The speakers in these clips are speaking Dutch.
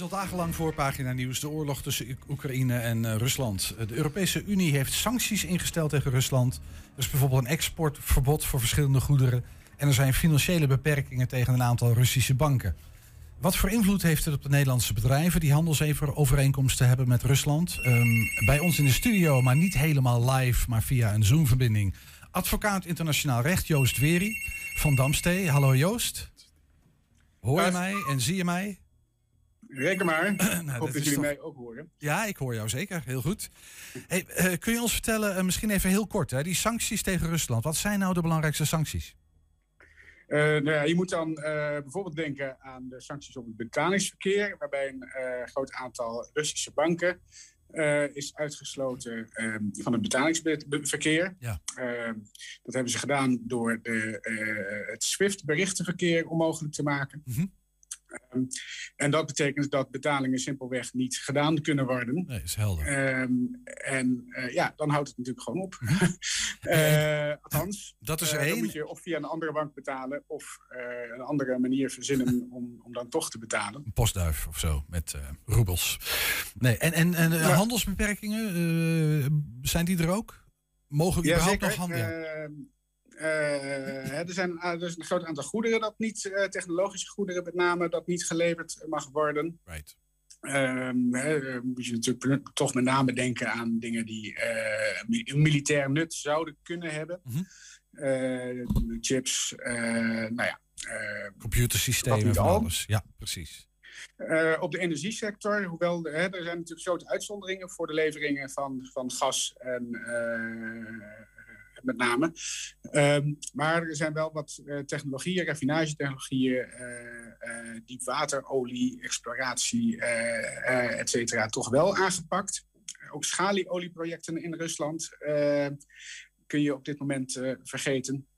is al dagenlang voorpagina nieuws de oorlog tussen Oekraïne en uh, Rusland. De Europese Unie heeft sancties ingesteld tegen Rusland. Er is bijvoorbeeld een exportverbod voor verschillende goederen. En er zijn financiële beperkingen tegen een aantal Russische banken. Wat voor invloed heeft het op de Nederlandse bedrijven die handelsovereenkomsten hebben met Rusland? Um, bij ons in de studio, maar niet helemaal live, maar via een Zoom-verbinding. Advocaat internationaal recht Joost Weri van Damstee. Hallo Joost. Hoor je mij en zie je mij? Reken maar. nou, Hoop dat, jullie mij ook horen. Ja, ik hoor jou zeker. Heel goed. Hey, uh, kun je ons vertellen, uh, misschien even heel kort, hè, die sancties tegen Rusland. Wat zijn nou de belangrijkste sancties? Uh, nou ja, je moet dan bijvoorbeeld denken aan de sancties op het betalingsverkeer, waarbij een groot aantal Russische banken is uitgesloten ehm, van het betalingsverkeer. Ja. Ehm, dat hebben ze gedaan door de, het SWIFT-berichtenverkeer onmogelijk te maken. Mm Um, en dat betekent dat betalingen simpelweg niet gedaan kunnen worden. Nee, is helder. Um, en uh, ja, dan houdt het natuurlijk gewoon op. uh, althans, dat is uh, één. dan moet je of via een andere bank betalen of een andere manier verzinnen om, om dan toch te betalen. Een postduif of zo met roebels. Nee, en, en, en ja. handelsbeperkingen, zijn die er ook? Mogen we ja, überhaupt nog handelen? Uh, er, zijn, er is een groot aantal goederen dat niet, uh, technologische goederen met name, dat niet geleverd mag worden. Right. Um, he, moet je natuurlijk toch met name denken aan dingen die uh, militair nut zouden kunnen hebben. Mm -hmm. chips, nou ja. Computersystemen van alles. Ja, precies. op de energiesector, hoewel hè, er zijn natuurlijk grote uitzonderingen voor de leveringen van, van gas en met name. Um, maar er zijn wel wat uh, technologieën, raffinagetechnologieën, uh, uh, diepwaterolie, exploratie, et cetera, toch wel aangepakt. Ook schalieolieprojecten in Rusland kun je op dit moment vergeten.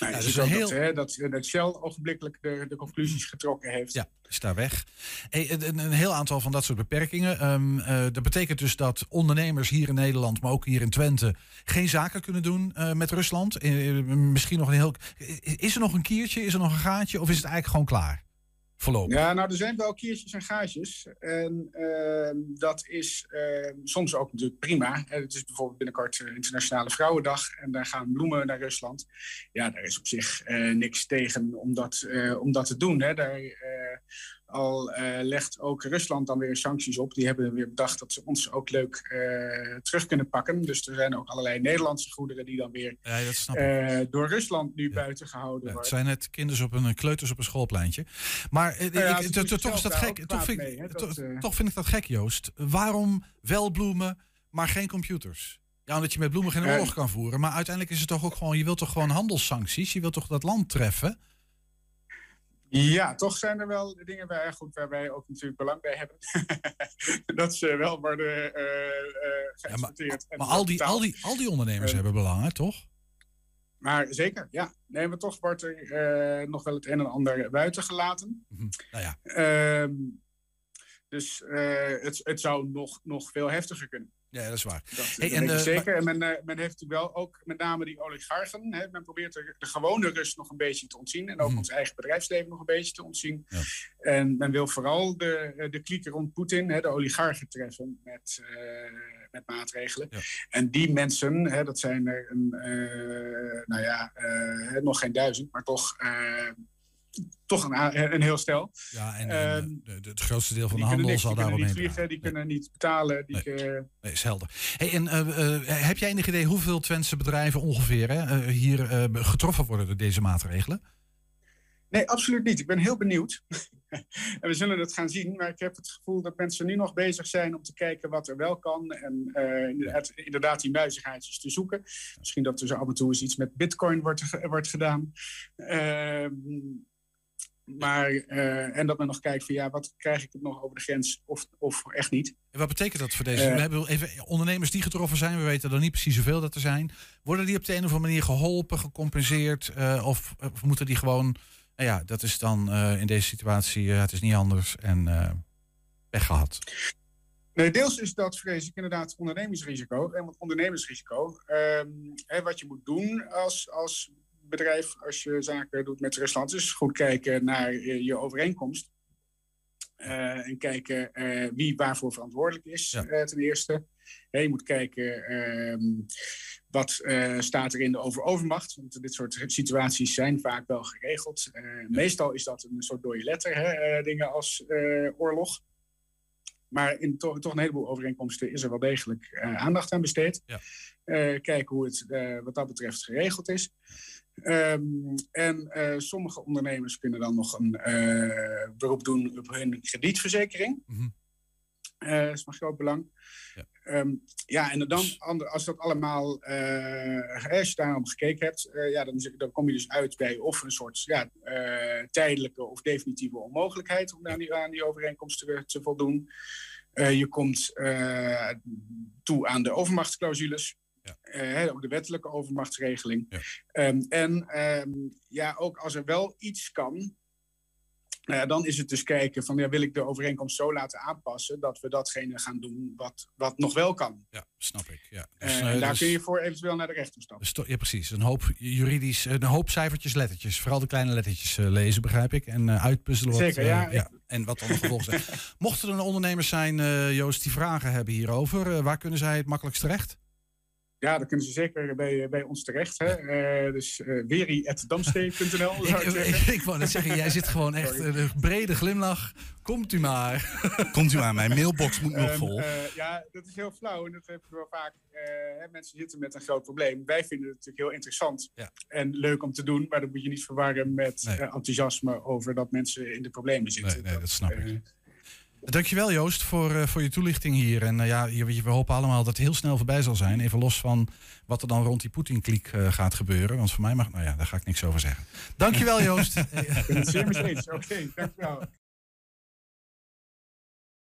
Nou, ja, dus ook heel... dat, hè, dat, dat Shell ogenblikkelijk de, de conclusies getrokken heeft. Ja, is daar weg. Hey, een, een, heel aantal van dat soort beperkingen. Um, uh, dat betekent dus dat ondernemers hier in Nederland, maar ook hier in Twente, geen zaken kunnen doen uh, met Rusland. Uh, misschien nog een heel. Is er nog een kiertje? Is er nog een gaatje? Of is het eigenlijk gewoon klaar? Ja, nou, er zijn wel kiertjes en gaatjes. En ehm, dat is ehm, soms ook natuurlijk prima. Het is bijvoorbeeld binnenkort Internationale Vrouwendag. En daar gaan bloemen naar Rusland. Ja, daar is op zich uh, niks tegen om dat, om dat te doen. Hè. Daar, uh, al legt ook Rusland dan weer sancties op. Die hebben weer bedacht dat ze ons ook leuk terug kunnen pakken. Dus er zijn ook allerlei Nederlandse goederen die dan weer ja, door Rusland nu ja. buiten gehouden worden. Het zijn net kinders op een kleuters op een schoolpleintje. Maar nou toch is dat gek. Toch vind, mee, dat, uh... toch vind ik dat gek, Joost. Waarom wel bloemen, maar geen computers? Ja, omdat je met bloemen geen oorlog kan voeren. Maar uiteindelijk is het toch ook gewoon... Je wilt toch gewoon handelssancties? Je wilt toch dat land treffen? Ja, toch zijn er wel dingen waar, goed, waar wij ook natuurlijk belang bij hebben. dat ze wel worden uh, geëxporteerd. Ja, maar, maar al, die, al, die, al die ondernemers uh, hebben belang, toch? Maar zeker, ja. Nee, maar toch wordt er nog wel het een en ander buiten gelaten. Mm -hmm. Nou ja. Ehm, dus het, het zou nog, nog veel heftiger kunnen. Ja, dat is waar. Dat, hey, dat en, uh, zeker. Maar... En men, uh, men heeft natuurlijk wel ook met name die oligarchen. Hè, men probeert de, de, gewone rust nog een beetje te ontzien. En ook mm. ons eigen bedrijfsleven nog een beetje te ontzien. Ja. En men wil vooral de, de klieken rond Poetin, hè, de oligarchen, treffen met, uh, met maatregelen. Ja. En die mensen, hè, dat zijn er een, nou ja, nog geen duizend, maar toch toch een, een heel stel. Ja, en, en de, de, het grootste deel van de handel zal daarom heen Die kunnen niet vliegen, die nee. kunnen niet betalen. Die nee. Uh, nee, is helder. Hey, en uh, uh, heb jij enig idee hoeveel Twentse bedrijven ongeveer hè, hier getroffen worden door deze maatregelen? Nee, absoluut niet. Ik ben heel benieuwd. en we zullen het gaan zien. Maar ik heb het gevoel dat mensen nu nog bezig zijn om te kijken wat er wel kan. En inderdaad, inderdaad die muizigheidjes te zoeken. Misschien dat er zo af en toe eens iets met bitcoin wordt, wordt gedaan. Ehm, maar, uh, en dat men nog kijkt van ja, wat krijg ik het nog over de grens of, of echt niet. En wat betekent dat voor deze? Uh, we hebben even ondernemers die getroffen zijn, we weten er niet precies hoeveel dat er zijn. Worden die op de een of andere manier geholpen, gecompenseerd? Uh, of, of, moeten die gewoon, nou ja, dat is dan in deze situatie, het is niet anders en weg gehad? Nee, deels is dat vrees ik inderdaad ondernemingsrisico. En wat ondernemingsrisico, um, hè, wat je moet doen als, als bedrijf als je zaken doet met Rusland. Dus goed kijken naar je overeenkomst. en kijken wie waarvoor verantwoordelijk is, ten eerste. je moet kijken ehm, wat staat er in de over-overmacht. Want dit soort situaties zijn vaak wel geregeld. Meestal is dat een soort dode letter, hè, dingen als oorlog. Maar in toch, toch een heleboel overeenkomsten is er wel degelijk aandacht aan besteed. Ja. kijken hoe het wat dat betreft geregeld is. Ehm, en uh, sommige ondernemers kunnen dan nog een uh, beroep doen op hun kredietverzekering. Mm -hmm. uh, dat is van groot belang. Ja, um, ja en dan, als dat allemaal, als je daarop gekeken hebt, ja, dan, dan, kom je dus uit bij of een soort ja, tijdelijke of definitieve onmogelijkheid om aan die, aan die overeenkomst te, te voldoen. je komt toe aan de overmachtsclausules. Ja. Uh, ook de wettelijke overmachtsregeling. Ja. Um, en um, ja, ook als er wel iets kan, nou dan is het dus kijken van ja, wil ik de overeenkomst zo laten aanpassen dat we datgene gaan doen wat, wat nog wel kan. Ja, snap ik. Ja. Dus, uh, daar dus, kun je voor eventueel naar de rechter stappen. Dus, ja, precies. Een hoop juridisch, een hoop cijfertjes, lettertjes. Vooral de kleine lettertjes uh, lezen, begrijp ik. En uitpuzzelen. Wat, Zeker, ja. ja. En wat dan zijn. Mochten er ondernemers zijn, Joost, die vragen hebben hierover, waar kunnen zij het makkelijkst terecht? Ja, dan kunnen ze zeker bij, bij ons terecht. Hè? Uh, dus uh, weri.damstee.nl ik, ik, ik wou net zeggen, jij zit gewoon echt een brede glimlach. Komt u maar. Komt u maar, mijn mailbox moet nog vol. Uh, ja, dat is heel flauw en dat heb je wel vaak. Hè, mensen zitten met een groot probleem. Wij vinden het natuurlijk heel interessant ja. en leuk om te doen. Maar dat moet je niet verwarren met nee. enthousiasme over dat mensen in de problemen zitten. Nee, nee dat, dat snap ik. Dankjewel Joost voor, uh, voor je toelichting hier. En uh, ja, we hopen allemaal dat het heel snel voorbij zal zijn. Even los van wat er dan rond die Poetin-kliek uh, gaat gebeuren. Want voor mij mag, nou ja, daar ga ik niks over zeggen. Dankjewel Joost. zeer eens. Oké, dankjewel.